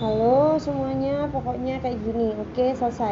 halo semuanya pokoknya kayak gini. Oke selesai.